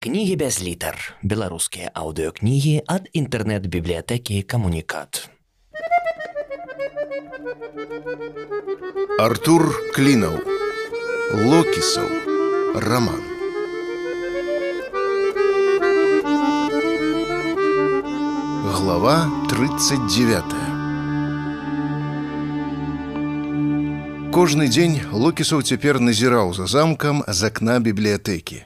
Кнігі без літар. Беларускія аўдыёкнігі ад інтэрнэт-бібліятэкі камунікат. Артур Клінаў. Локісаў. Раман. Глава 39. Кожны дзень Локісаў цяпер назіраў за замкам з акна бібліятэкі.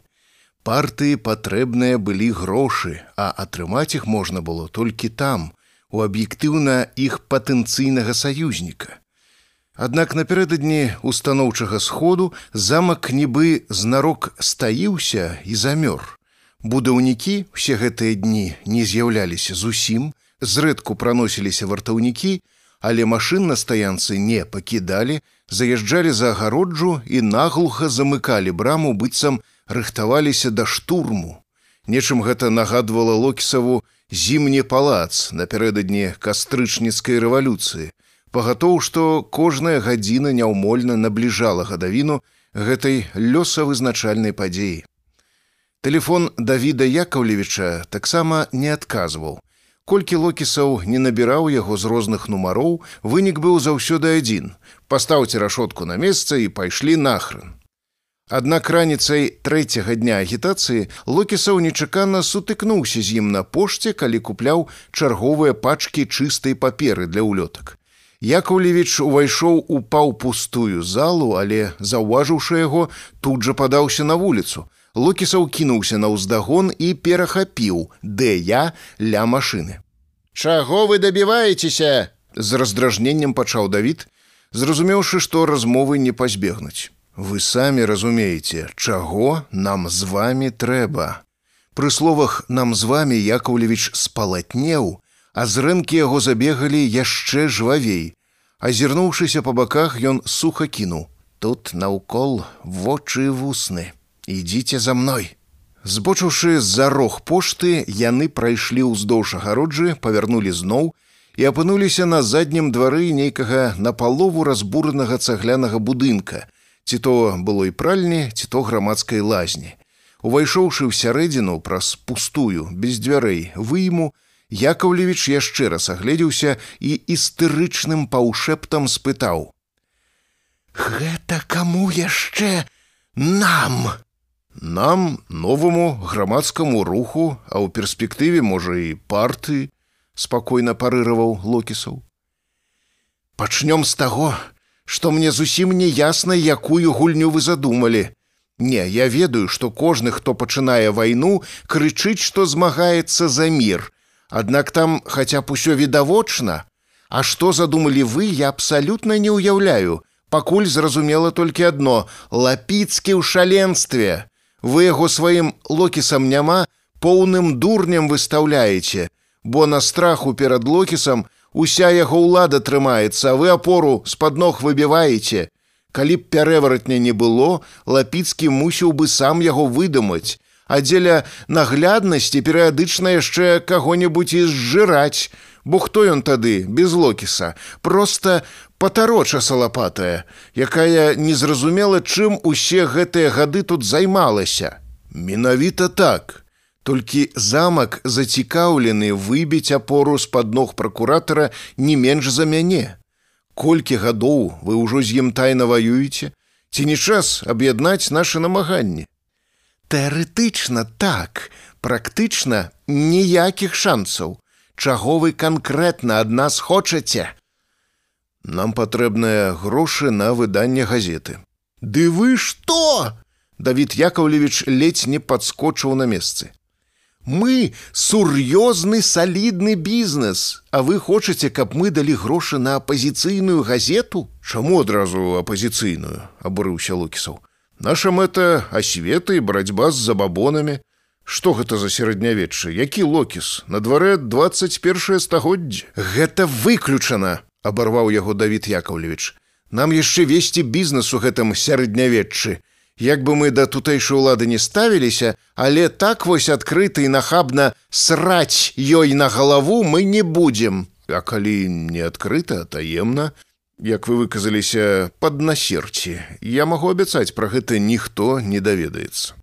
Партыі патрэбныя былі грошы, а атрымаць іх можна было толькі там, у аб'ектыўна іх патэнцыйнага саюзніка. Аднак напярэдадні устаноўчага сходу замак нібы знарок стаіўся і замёр. Будаўнікі ўсе гэтыя дні не з'яўляліся зусім, зрэдку праносіліся вартаўнікі, але машын на стаянцы не пакідалі, заязджалі за агароджу і наглуха замыкалі браму быццам рыхтаваліся да штурму. Нечым гэта нагадвала локісаву зімні палац напярэдадні кастрычніцкай рэвалюцыі. Пагатоў, што кожная гадзіна няўмольна набліжала гадавіну гэтай лёсавызначальнай падзеі. Тэлефон Давіда Якаўлевіча таксама не адказваў. Колькі локісаў не набіраў яго з розных нумароў, вынік быў заўсёды адзін. Пастаўце рашотку на месца і пайшлі нахран. Аднак раніцай трэцяга дня агітацыі Локісаў нечакана сутыкнуўся з ім на пошце, калі купляў чарговыя пачкі чыстай паперы для ўлётак. Якаўлевіч увайшоў у паўпустую залу, але заўважыўшы яго, тут жа падаўся на вуліцу. Локісаў кінуўся на ўздагон і перахапіў, дэ я ля машыны. Чаго вы дабіваецеся? з раздражненнем пачаў Давід, зразумеўшы, што размовы не пазбегнуць. Вы самі разумееце, чаго нам з вами трэба. Пры словах нам з вами Якаўлевіч спалатнеў, а з рынкі яго забегалі яшчэ жвавей. Азірнуўшыся па баках, ён суха кінуў: Тут наўкол вочы вусны. Ідзіце за мной. Збочыўшы з-за рог пошты, яны прайшлі ўздоўж агароджы, павярнулі зноў і апынуліся на заднім двары нейкага напалову разбуранага цаглянага будынка, ці то было і пральні, ці то грамадскай лазні. Увайшоўшы ў сярэдзіну праз пустую, без дзвярэй выйму, Якаўлевіч яшчэ раз агледзеўся і істэрычным паўшэптам спытаў: « Гэта каму яшчэ нам! Нам новаму грамадскаму руху, а ў перспектыве можа і парты, спакойна парыраваў локісаў. Пачнём з таго, што мне зусім не ясна, якую гульню вы задумалі. Не, я ведаю, што кожны, хто пачынае вайну, крычыць, што змагаецца за мір. Аднак там хаця б усё відавочна. А што задумалі вы, я абсалютна не ўяўляю. Пакуль зразумела толькі адно: лапіцкі ў шаленстве. Вы яго сваім локісам няма, поўным дурнем выстаўляеце, бо на страху перад локісам Уся яго ўлада трымаецца, а вы апору з-пад ног выбіваеце. Калі б пярэваратня не было, лапіцкі мусіў бы сам яго выдумаць, а дзеля нагляднасці перыядычна яшчэ каго-небудзь і зжыраць, бо хто ён тады без локіса, просто патароча салапатая, якая незразумела, чым усе гэтыя гады тут займалася. Менавіта так. Толькі замак зацікаўлены выбіць апору з-пад ног пракуратара не менш за мяне. Колькі гадоў вы ўжо з ім тайна ваюеце, ці не час аб'яднаць нашы намаганні. Тэарэтычна так, практычна ніякіх шансаў. Чаго вы канкрэтна ад нас хочаце? Нам патрэбныя грошы на выданне газеты. Ды вы што? Давід Якаўлевіч ледзь не падскочыў на месцы. Мы сур'ёзны салідны бізнес, А вы хочаце, каб мы далі грошы на апазіцыйную газету? Чаму адразу апазіцыйную, абурыўся Лукісаў. Наша мэта асвета і барацьба з забабонамі. Што гэта за сярэднявечча, які локіс, на дварэ 21 стагоддзя. Гэта выключана, абарваў яго Давід Якаўлевіч. Нам яшчэ весці бізнес у гэтым сярэднявеччы. Як бы мы да тутэйшай улады не ставіліся, але так вось адкрыта і нахабна сраць ёй на галаву мы не будзем. А калі не адкрыта, таемна, як вы выказаліся пад насерці, я магу абяцаць пра гэта ніхто не даведаецца.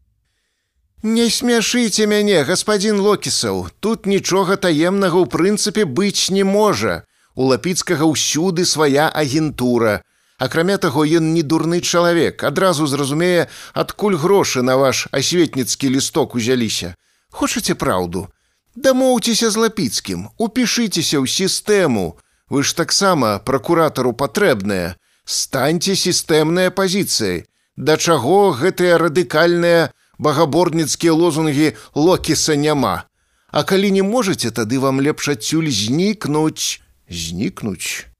Не смяшыце мяне, гаспадзін Локісаў, тут нічога таемнага ў прынцыпе быць не можа. У лапіцкага ўсюды свая агентура. Акрамя таго, ён не дурны чалавек, адразу зразумее, адкуль грошы на ваш асветніцкі лісток узяліся. Хочаце праўду? Дамоўцеся з лапіцкім, упішыцеся ў сістэму. Вы ж таксама пракуратару патрэбныя. Станьце сістэмнай пазіцыяй. Да чаго гэтыя радыкальныя багаборніцкія лозунгі локіса няма. А калі не можаце, тады вам лепш адсюль знікнуць, знікнуць.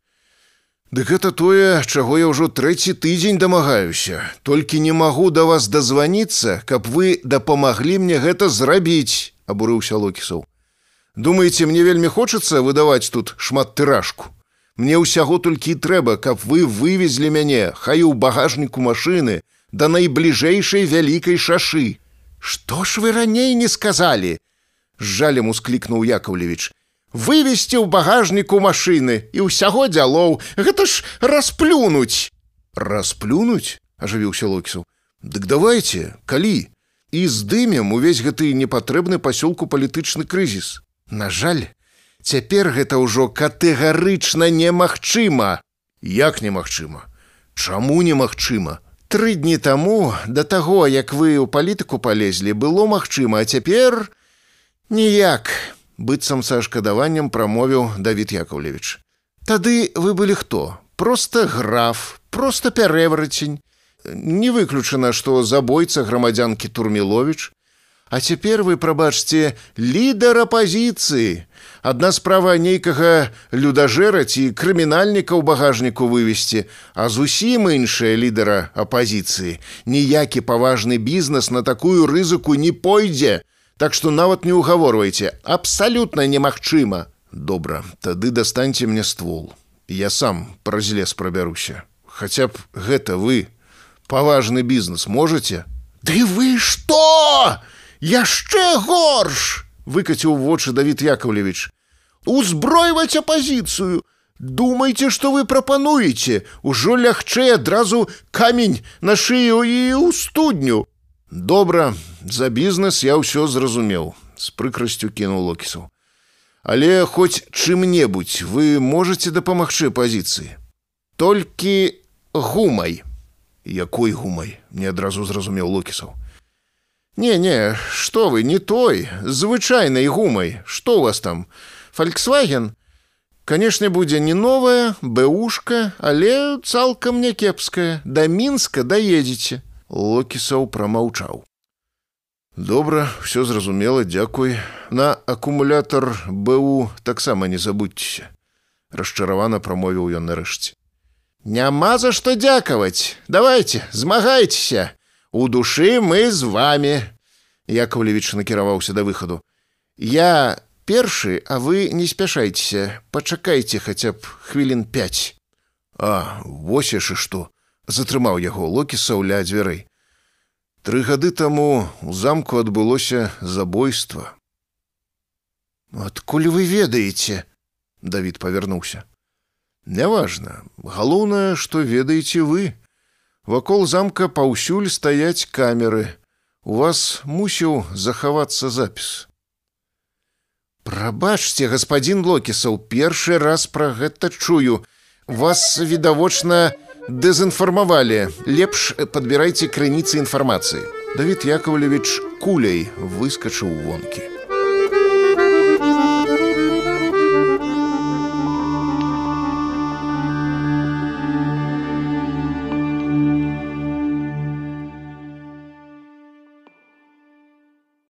Дык гэта тое, чаго я ўжо трэці тыдзень дамагаюся. Толькі не магу да вас дазваніцца, каб вы дапамаглі мне гэта зрабіць, абурыўся Локісаў. Думаеце, мне вельмі хочацца выдаваць тут шмат тыражку. Мне ўсяго толькі трэба, каб вы вывезлі мяне, хай у багажніку машыны да найбліжэйшай вялікай шашы. Што ж вы раней не сказалі? Жалем усклікнуў Якаўлевіч вывесці ў багажніку машыны і ўсяго дзялоў гэта ж расплюнуць расплюнуць ажывіўся локісу дык давайте калі і здымем увесь гэты непатрэбны пасёлку палітычны крызіс на жаль цяпер гэта ўжо катэгарычна немагчыма. Як немагчыма? Чаму немагчыма? Тры дні таму да таго як вы ў палітыку палезлі было магчыма а цяпер ніяк. не быццам са шкадаваннем прамовіў Давід Якаўлевіч. Тады вы былі хто? Просто граф, просто пярэврацень. Не выключана, што забойца грамадзянкі Турмілович. А цяпер вы прабачце лідар апазіцыі. Адна справа нейкага людажэра ці крымінальніка ў багажніку вывесці, а зусім іншая лідара апазіцыі. Ніякі паважны бізнес на такую рызыку не пойдзе. Так што нават не ўгаворвайце, абсалютна немагчыма. Добра, тады дастаньце мне ствол. Я сам праз лес прабяруся. Хаця б гэта вы паважны бізнес можете? Ды вы што? Яшчэ горш! выкаціў вочы Давід Якаўлевіч. Узбройваць апазіцыю. Думайце, што вы прапануеце, Ужо лягчэй адразу камень на шыю і ў студню. Добра, за бізнес я ўсё зразумеў, з прыкрасцю кінуў локісу. Але хоць чым-небудзь вы можете дапамагчы пазіцыі. Толькі гумай, якой гумай, мне адразу зразумеў локісаў. Не, не, што вы не той, звычайнай гумай, што у вас там? Фальксваген? Канешне, будзе не новая, бэушка, але цалкам някепская, да мінска даедзеце. Локісаў прамаўчаў. Добра, все зразумела, дзякуй. На акумулятор БУ таксама не забудьцеся. Расчаравана прамовіў ён нарэшце. Няма за што дзякаваць. Давайте, змагайцеся. У душы мы з вами. Якаўлевіч накіраваўся да выхаду. Я першы, а вы не спяшайцеся, пачакайце хаця б хвілін 5. А вось яшчэ што затрымаў яго локісаў ля дзвярэй. Тры гады таму у замку адбылося забойства. Адкуль вы ведаеце? Давід павярнуўся. Няважна, галоўнае, што ведаеце вы. Вакол замка паўсюль стаяць камеры. У вас мусіў захавацца запіс. Прабачце, гаспадзін Локісаў, першы раз пра гэта чую. Вас відавочна, дэзінфармавалі лепш падбірайце крыніцы інфармацыі Давід Яковлевич куляй выскачыў вонкі